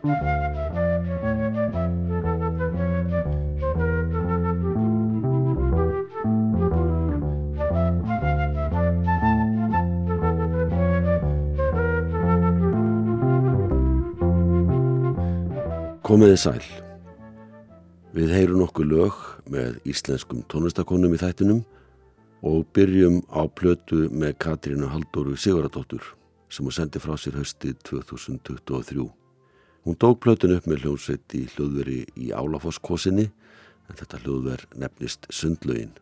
Komiði sæl. Við heyrum nokkuð lög með íslenskum tónlistakonum í þættinum og byrjum á plötu með Katrínu Haldóru Siguradóttur sem hún sendi frá sér hösti 2023. Hún dók plötun upp með hljónsveit í hljóðveri í Álafosskósinni en þetta hljóðver nefnist Sundlaugin.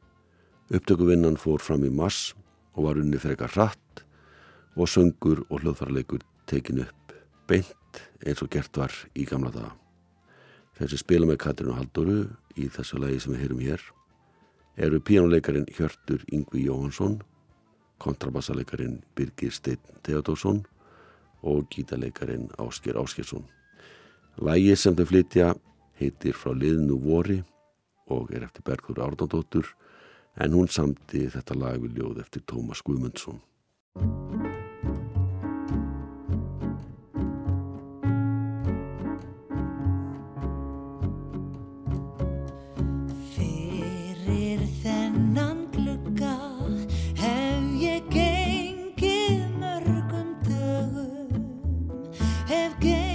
Upptökuvinnan fór fram í mass og var unni frekar hratt og söngur og hljóðfarleikur tekin upp beint eins og gert var í gamla daga. Sem spila með Katrínu Halldóru í þessu lagi sem við heyrum hér eru píjánuleikarin Hjörtur Yngvi Jóhansson, kontrabassaleikarin Birgir Steinn Theodósson og gítaleikarin Ásker Áskersson. Lagi sem þau flytja heitir Frá liðinu vori og er eftir Bergur Árnandóttur en hún samti þetta lag við ljóð eftir Tómas Guðmundsson. og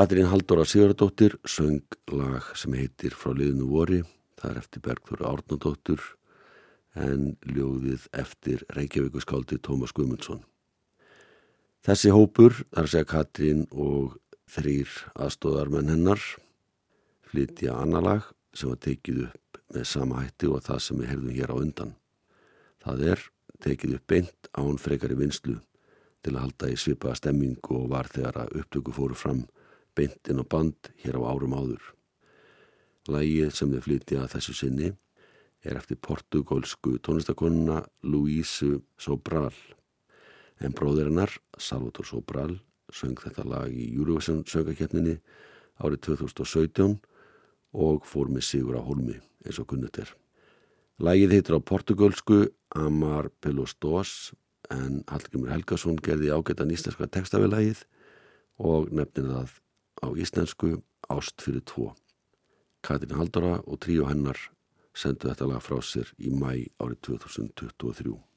Katrín Haldóra Sigurdóttir söng lag sem heitir Frá liðinu vori, það er eftir Bergþóru Árnadóttur en ljóðið eftir Reykjavíkuskáldi Tómas Gumundsson. Þessi hópur, þar segja Katrín og þrýr aðstóðarmenn hennar, flytja annar lag sem var tekið upp með sama hætti og það sem við herðum hér á undan. Það er tekið upp beint án frekari vinslu til að halda í svipaða stemmingu og var þegar að upptöku fóru fram beint inn á band hér á árum áður. Lægið sem við flytja þessu sinni er eftir portugalsku tónlistakonuna Luísu Sobral en bróðir hennar, Salvatore Sobral söng þetta lag í Eurovision söngakefninni árið 2017 og fór með sigur á holmi eins og kunnut er. Lægið heitir á portugalsku Amar Pelos Dos en Hallgrimur Helgason gerði ágættan íslenska texta við lægið og nefnir það á íslensku Ást fyrir tvo. Katrin Haldara og tríu hennar sendu þetta lag frá sér í mæ árið 2023.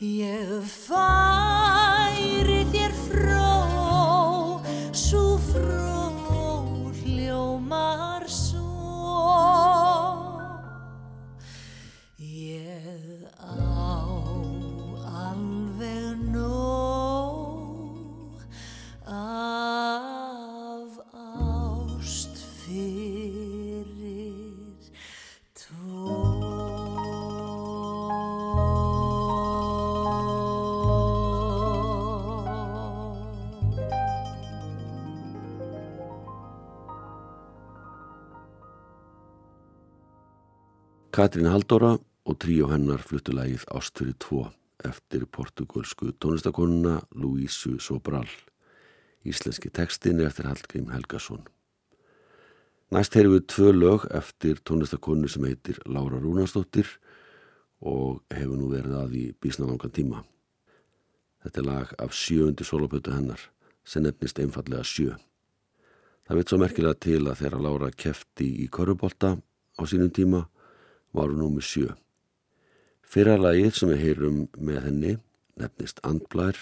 you fall. Katrín Haldóra og tríu hennar fluttulægið Ástfyrir 2 eftir portugalsku tónlistakonuna Luísu Sobral. Íslenski tekstin er eftir Hallgrím Helgason. Næst heyrum við tvö lög eftir tónlistakonu sem heitir Laura Rúnarsdóttir og hefur nú verið að í bísnalangan tíma. Þetta er lag af sjöundi solopötu hennar sem nefnist einfallega sjö. Það veit svo merkilega til að þeirra Lára kefti í Körubólta á sínum tíma var hún númið sjö. Fyrra lagið sem við heyrum með henni nefnist Andblær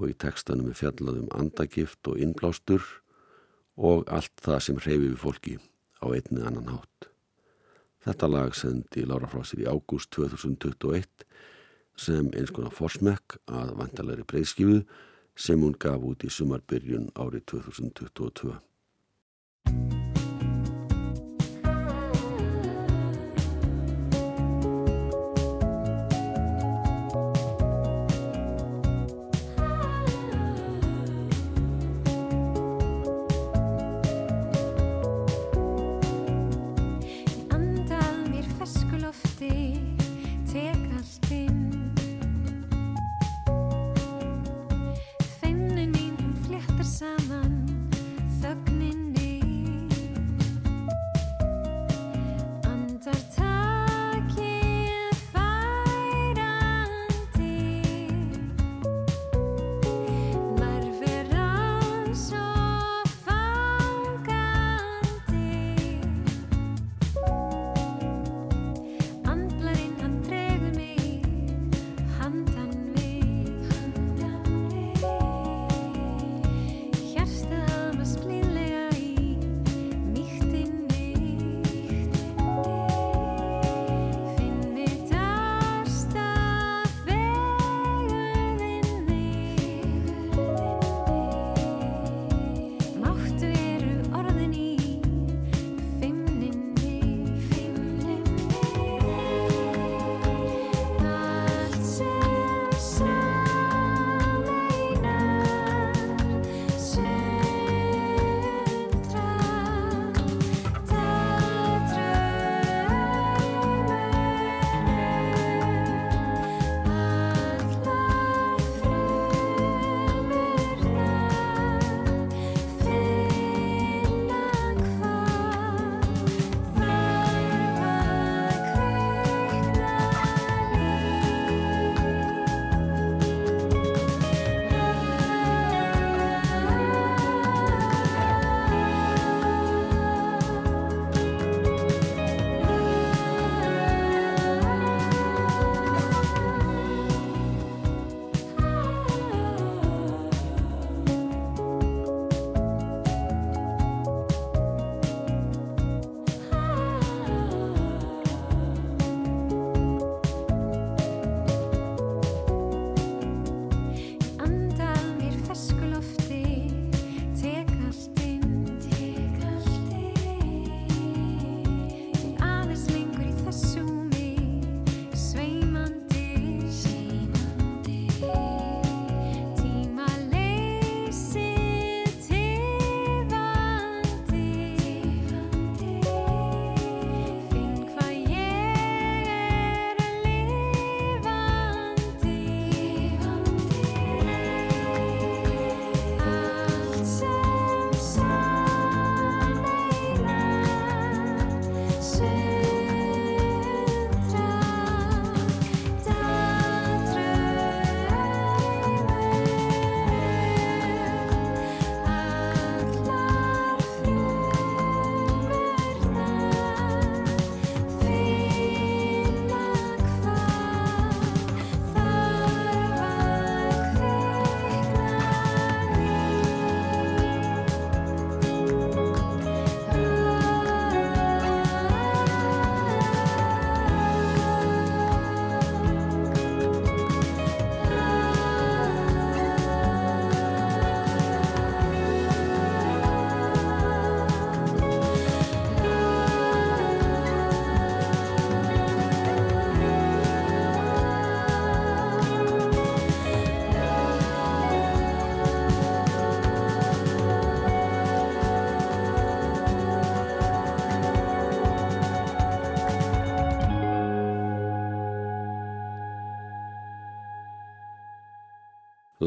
og í tekstanum er fjallaðum andagift og innblástur og allt það sem hreyfi við fólki á einni annan hátt. Þetta lag sendi Lára frá sér í ágúst 2021 sem eins konar forsmekk að vantalegri breyðskifu sem hún gaf út í sumarbyrjun árið 2022.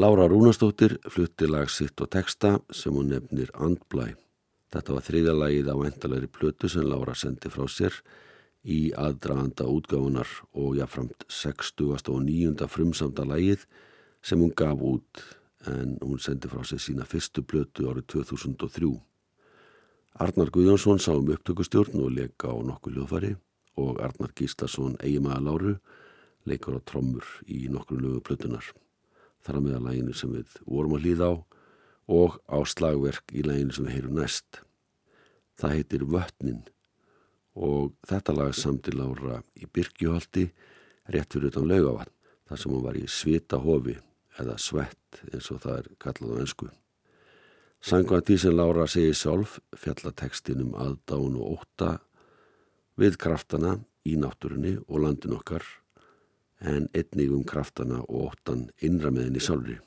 Lára Rúnastóttir flutti lag sitt og texta sem hún nefnir Andblæ. Þetta var þriðja lagið á endalegri plötu sem Lára sendi frá sér í aðdraðanda útgáfunar og jáframt 60. og 9. frumsamda lægið sem hún gaf út en hún sendi frá sig sína fyrstu blötu árið 2003. Arnar Guðjónsson sá um upptökustjórn og leika á nokkuð hljóðfari og Arnar Gíslason eigimaða Láru leikur á trommur í nokkru lögu blötunar. Þar að meða læginu sem við vorum að hlýða á og á slagverk í læginu sem við heyrum næst. Það heitir Vötnin og þetta lag samti Lára í Byrkjuhaldi rétt fyrir utan laugavann þar sem hún var í svita hofi eða svett eins og það er kallað á önsku. Sangvað því sem Lára segir sjálf fjallatekstin um aðdán og óta við kraftana í náttúrunni og landin okkar en einnig um kraftana og óttan innra með henni sjálfri.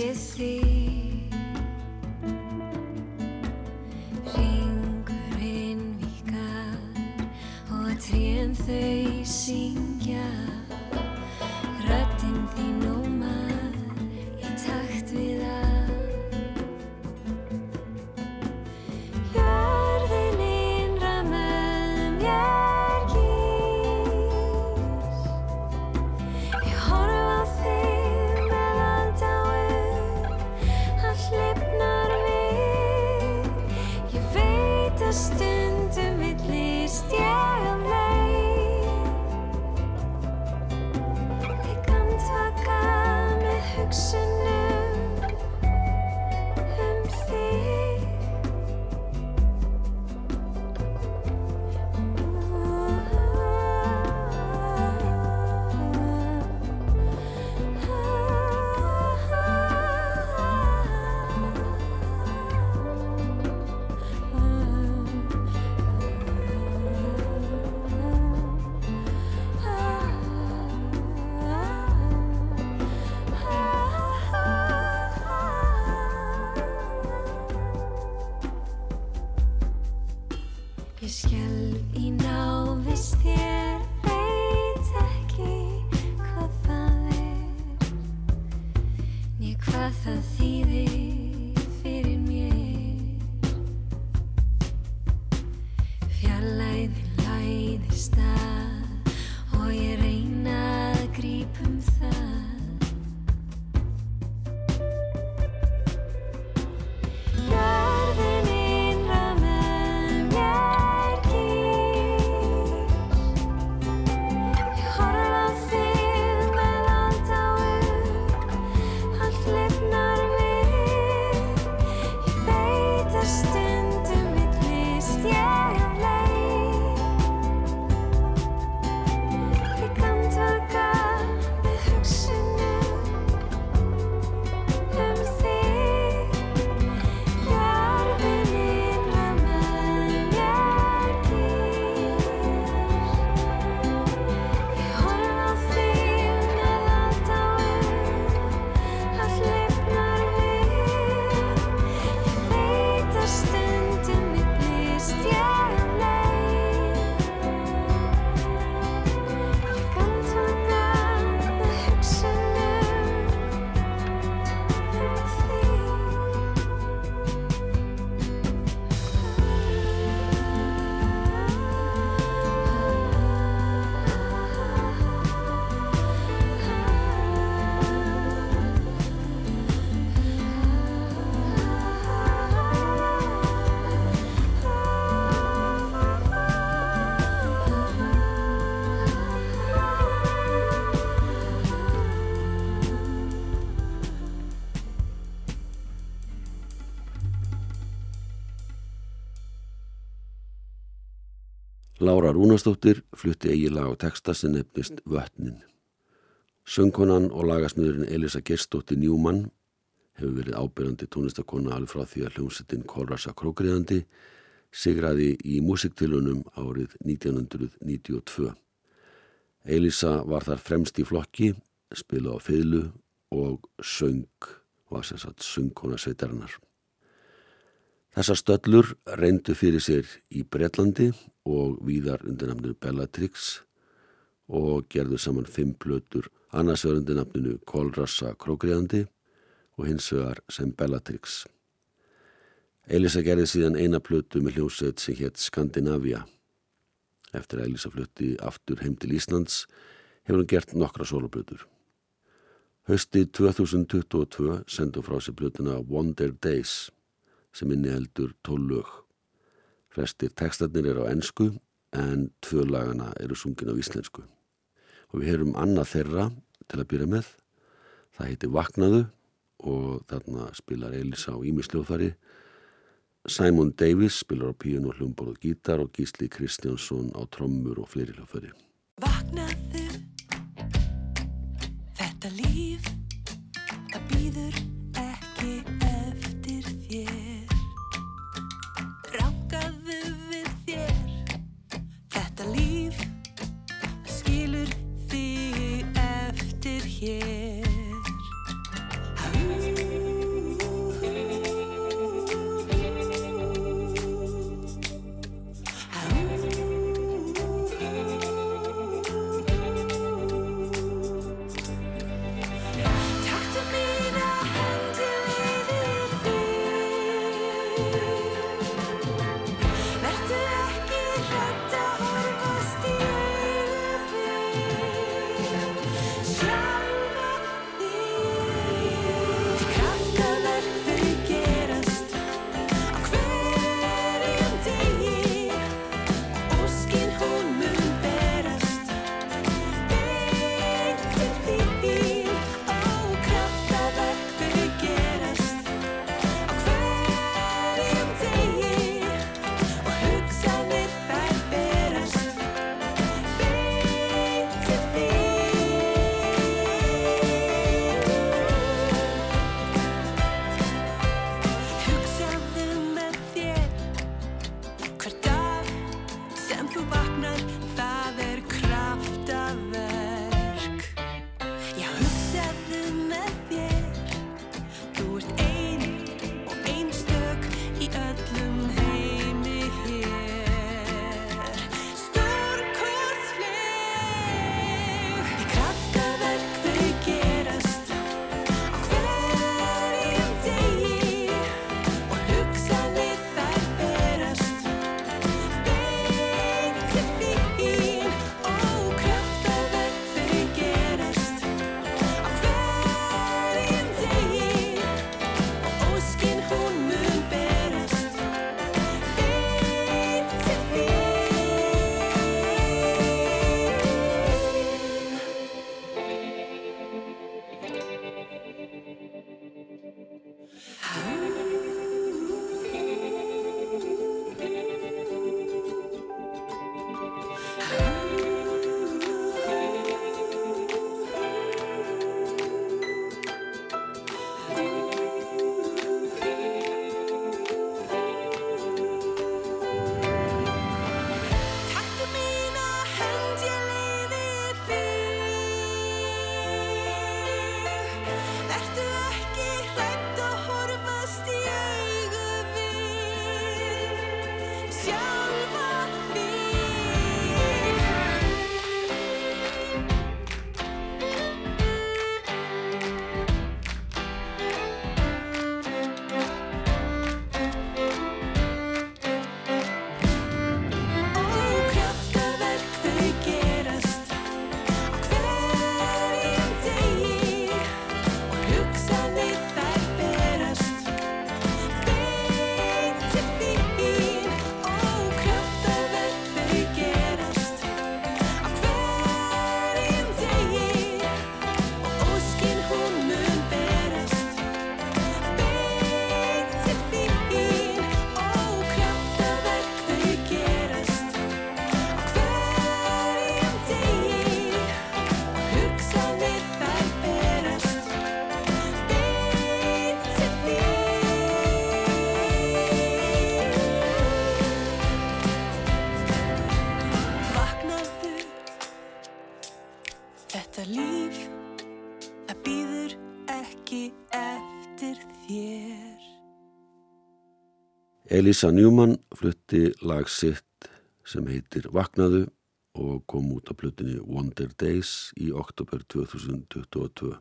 sé þig. Ringurinn vikar og trén þau syngja. hvað það þýðir. Lára Rúnastóttir flutti eiginlega á texta sem nefnist Vötnin Söngkonan og lagasmiðurinn Elisa Gerstóttir Njúmann hefur verið ábyrjandi tónlistakona alveg frá því að hljómsettin Kolrasa Krókriðandi sigraði í músiktilunum árið 1992. Elisa var þar fremst í flokki, spila á fylgu og söng, var sem sagt söngkona sveitarinnar. Þessar stöllur reyndu fyrir sér í Breitlandi og víðar undir namninu Bellatrix og gerðu saman fimm plötur annars vegar undir nafninu Kolrassa Krókriðandi og hins vegar sem Bellatrix. Elisa gerði síðan eina plötu með hljómsveit sem hétt Skandinavia. Eftir að Elisa flutti aftur heim til Íslands hefur hún gert nokkra soloplötur. Hösti 2022 sendu frá sér plötuna Wonder Days sem inni heldur tólög. Flestir tekstarnir eru á ennsku en tvö lagana eru sungin á íslensku og við heyrum annað þeirra til að byrja með. Það heiti Vaknaðu og þarna spilar Elisa á Ímisljóðfari. Simon Davis spilar á píun og hlumborð og gítar og Gísli Kristjánsson á trommur og fleiri hljóðfari. Vaknaðu, þetta líf, það býður Elisa Newman flutti lag sitt sem heitir Vaknaðu og kom út á plötunni Wonder Days í oktober 2022.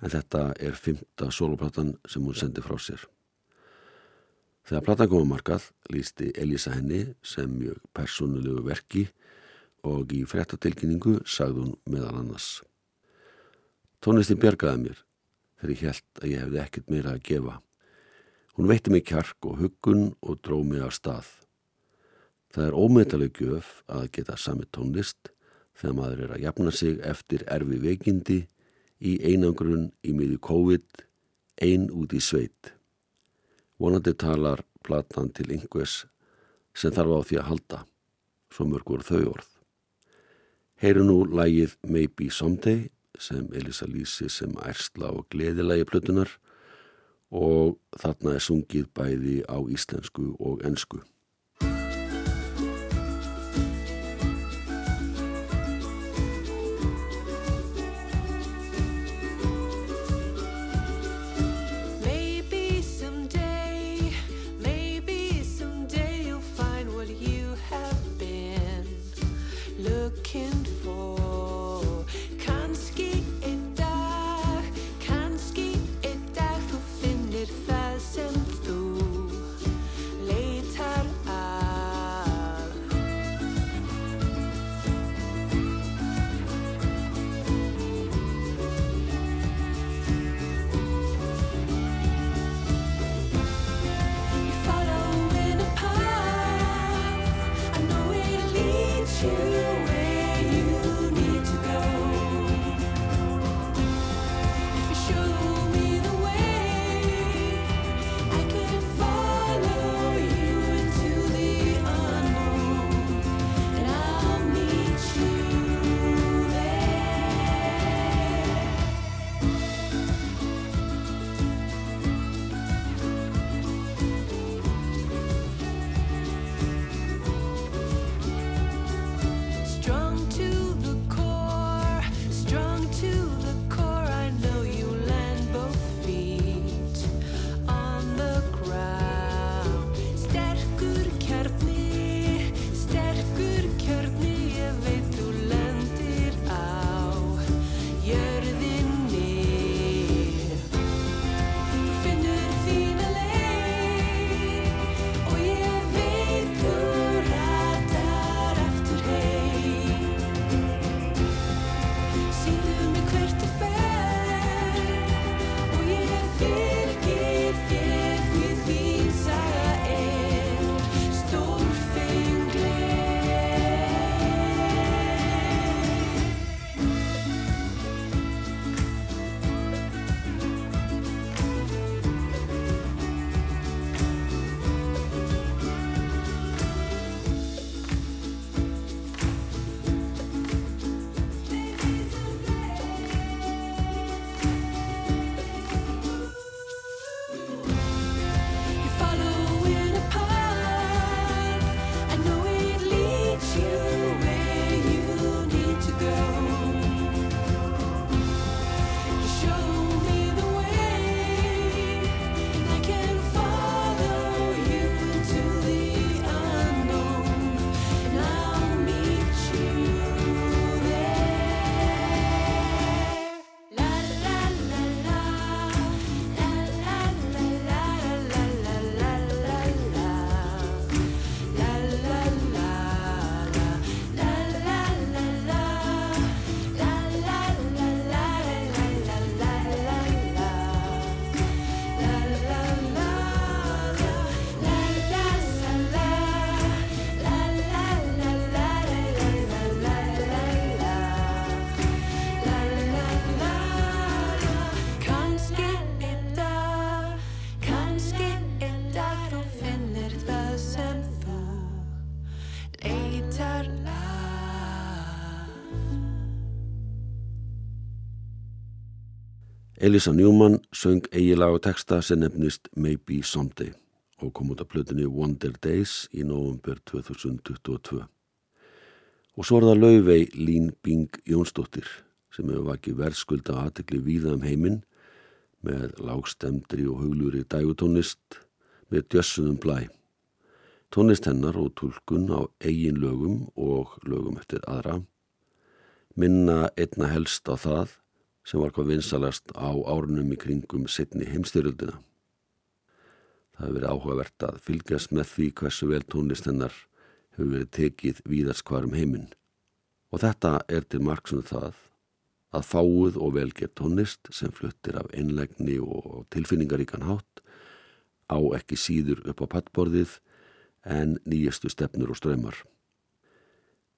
En þetta er fymta soloplatan sem hún sendi frá sér. Þegar platan kom á markað lísti Elisa henni sem mjög persónulegu verki og í frettatilkynningu sagði hún meðal annars. Tónlistin bjargaði mér þegar ég held að ég hefði ekkert meira að gefa. Hún veitti mig kjark og huggun og dró mig af stað. Það er ómeitaleg gjöf að geta sami tónlist þegar maður er að jafna sig eftir erfi veikindi í einangrun í miði COVID, ein út í sveit. Vonandi talar platan til einhvers sem þarf á því að halda, svo mörgur þau orð. Heyru nú lægið Maybe Someday sem Elisa lýsi sem ærsla og gleðilægi plötunar og þarna er sungið bæði á íslensku og ensku. Elisa Newman söng eigilag og texta sem nefnist Maybe Someday og kom út af plötunni Wonder Days í november 2022. Og svo er það Laufey Lín Bing Jónsdóttir sem hefur vakið verðskulda aðtekli víða um heiminn með lágstemdri og hugluri dægutónlist, með djössunum blæ. Tónlist hennar og tólkun á eigin lögum og lögum eftir aðra minna einna helst á það sem var hvað vinsalast á árunum í kringum setni heimstyrjöldina. Það hefur verið áhugavert að fylgjast með því hversu vel tónlist hennar hefur verið tekið víðars hvarum heiminn. Og þetta er til marksum það að fáuð og velgett tónlist sem fluttir af einlegni og tilfinningaríkan hátt á ekki síður upp á pattborðið en nýjastu stefnur og ströymar.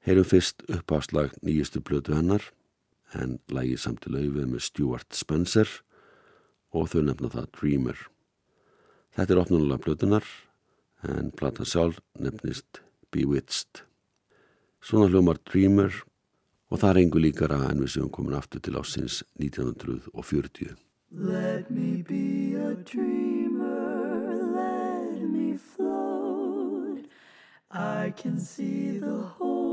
Heyrum fyrst uppafslag nýjastu blötu hennar en lægi samt í laufið með Stuart Spencer og þau nefna það Dreamer. Þetta er opnulega blötunar en platan sjálf nefnist Bewitched. Svona hljómar Dreamer og það er engu líkara en við séum komin aftur til ásins 1940. Let me be a dreamer, let me float. I can see the whole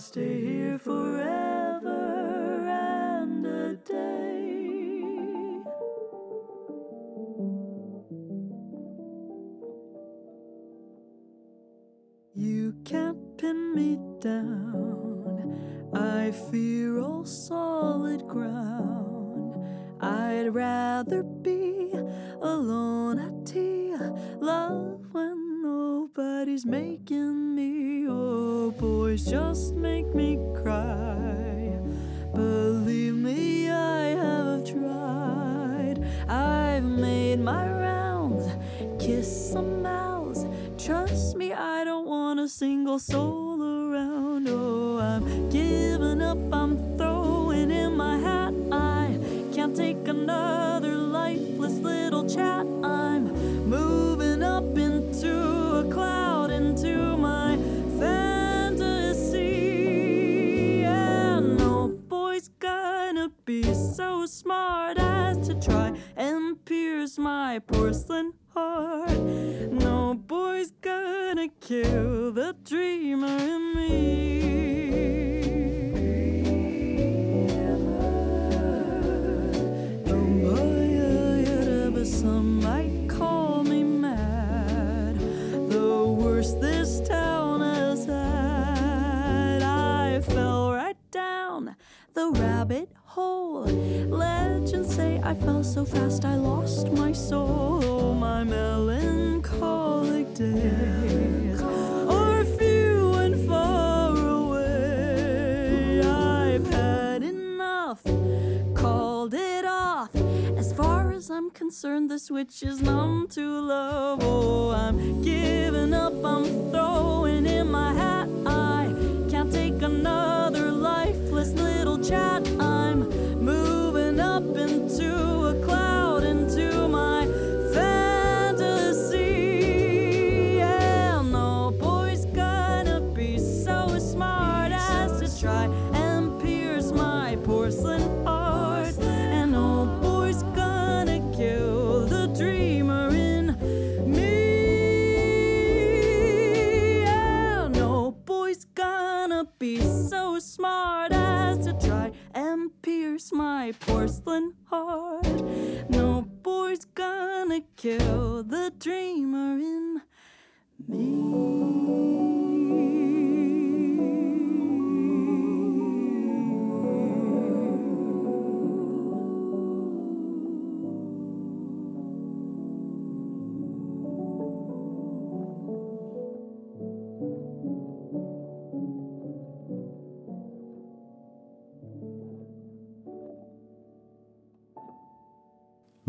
Stay here forever so fast I lost my soul. Oh, my melancholic days are few and far away. I've had enough, called it off. As far as I'm concerned, the switch is numb to love. Oh, I'm giving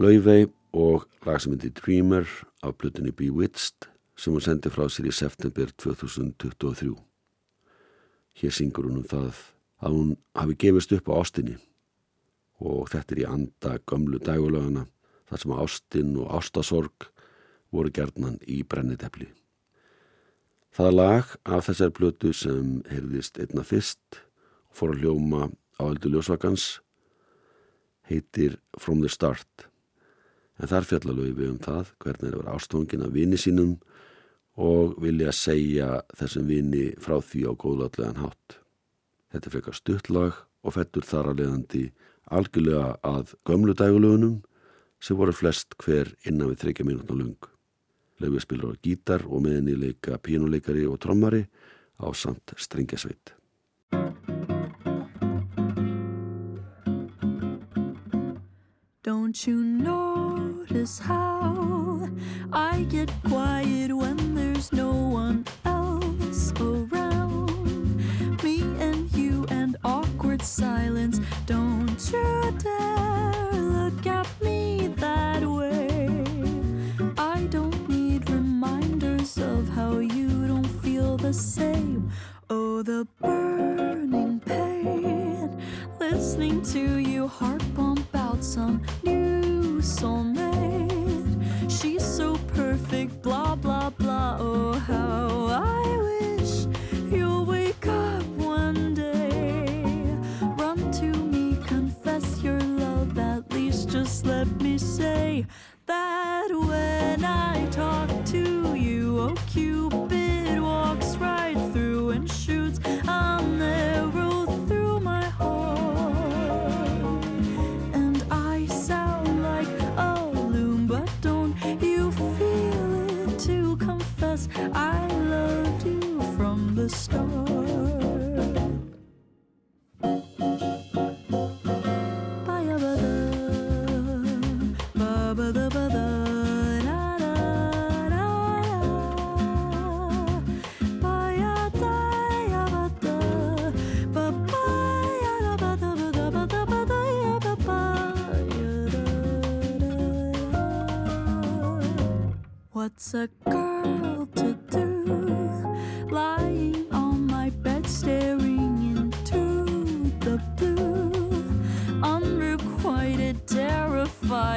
Laufey og lag sem heitir Dreamer af blutinni Bewitched sem hún sendi frá sér í september 2023. Hér syngur hún um það að hún hafi gefist upp á ástinni og þetta er í anda gömlu dægulögana þar sem ástin og ástasorg voru gerðnan í brennitepli. Það lag af þessar blötu sem heyrðist einna fyrst og fór að hljóma á öldu ljósvakans heitir From the Start en þar fjallalögi við um það hvernig er að vera ástofngin af vini sínum og vilja segja þessum vini frá því á góðallegan hátt. Þetta frekar stuttlag og fettur þar að leiðandi algjörlega að gömlu dægulegunum sem voru flest hver innan við þreikja mínútna lung. Laufey spilur á gítar og meðinni leika pínuleikari og trommari á samt strengjasveit. Don't you how I get quiet when there's no one else around? Me and you and awkward silence. Don't you dare look at me that way. I don't need reminders of how you don't feel the same. Oh, the burning pain. Listening to you heart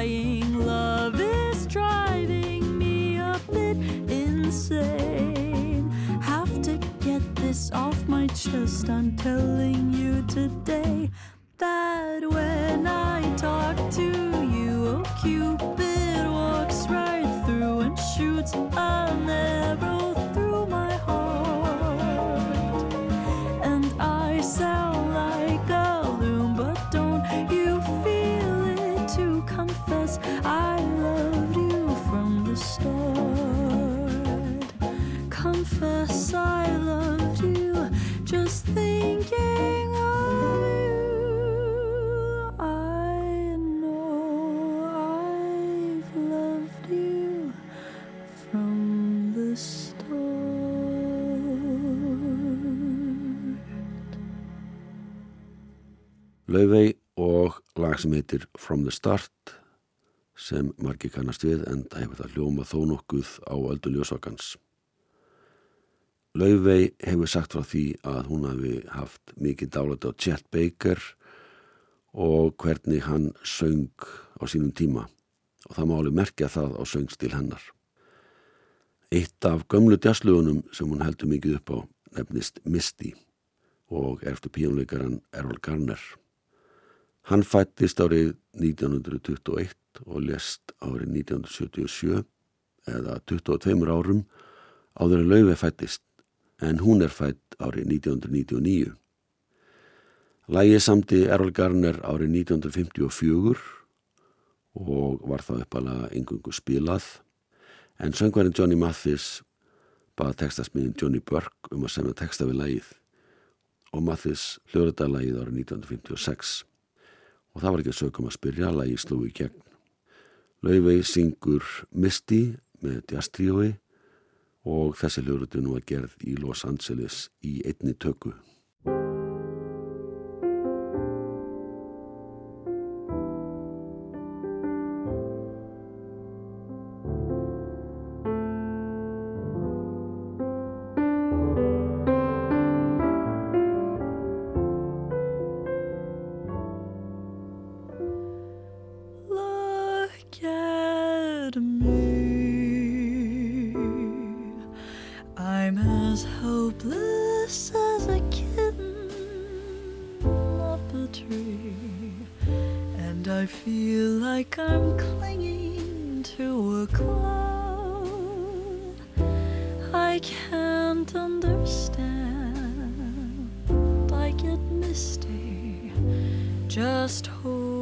terrifying love is driving me a bit insane. Have to get this off my chest. I'm telling lag sem heitir From the Start sem margir kannast við en það hefur það hljóma þó nokkuð á öldu ljósvakans. Laufey hefur sagt frá því að hún hafi haft mikið dálæti á Chet Baker og hvernig hann söng á sínum tíma og það má alveg merkja það á söngstil hennar. Eitt af gömlu djasslögunum sem hún heldur mikið upp á nefnist Misty og er eftir píjónleikaran Errol Garner. Hann fættist árið 1921 og lest árið 1977 eða 22 árum áður en laufi fættist en hún er fætt árið 1999. Lægi samti Errol Garner árið 1954 og var það uppalega engungu spilað en söngvarinn Johnny Mathis baða textasmiðin Johnny Burke um að semja texta við lægið og Mathis hljóðrita lægið árið 1956 og það var ekki að sögum að spyrja að lægi slúi í gegn. Laufey syngur Misty með jazztríói og þessi hljóðrutun var gerð í Los Angeles í einni tökku. just hold.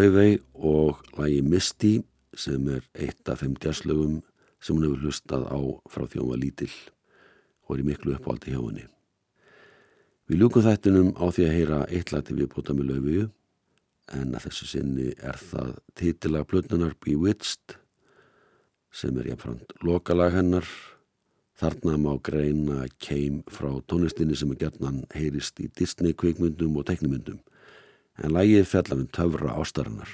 Laufey og lagi Misty sem er eitt af þeim jazzlögum sem hún hefur hlustað á frá því hún var lítill og er í miklu uppáldi hjá henni. Við ljúkum þættinum á því að heyra eitt lati viðbúta með Laufeyju en að þessu sinni er það titilag plötunar Bewitched sem er jáfnframt lokalag hennar þarna má greina keim frá tónlistinni sem er gætnan heyrist í Disney kvikmyndum og teknimyndum en lagið fjallar um töfra ástarinnar.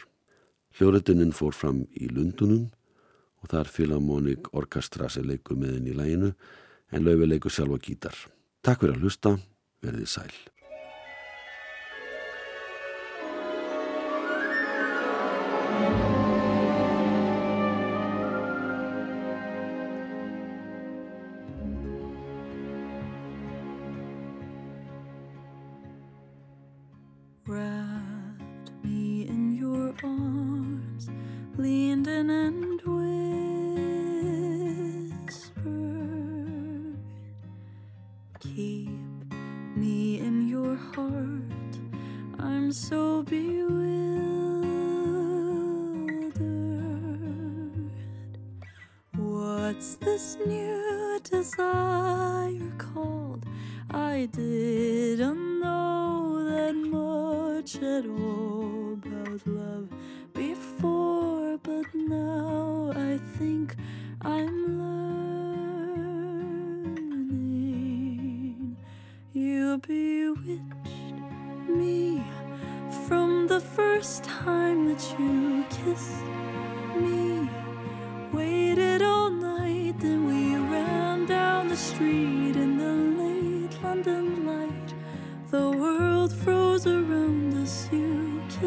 Hljórituninn fór fram í Lundunum og þar Philharmonic Orchestra sem leikur með henni í laginu en laufi leikur sjálfa gítar. Takk fyrir að hlusta, verðið sæl.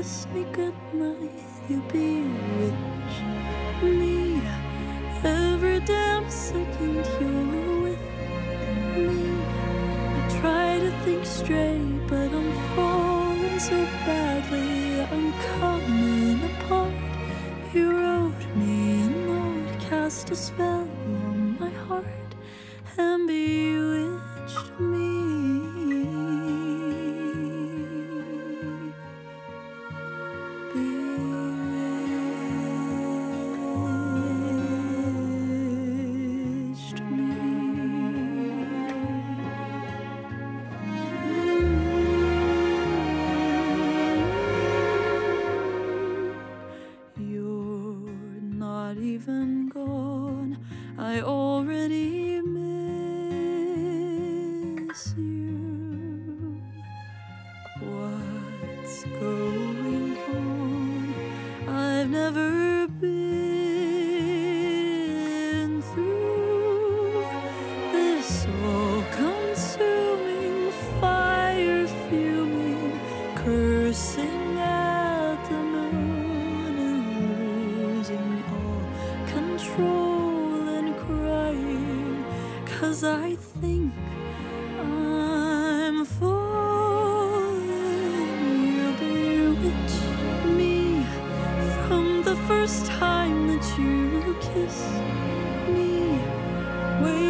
You kissed me goodnight. You bewitched crawl and crying, cause I think I'm falling. you bewitch me from the first time that you kissed me. Wait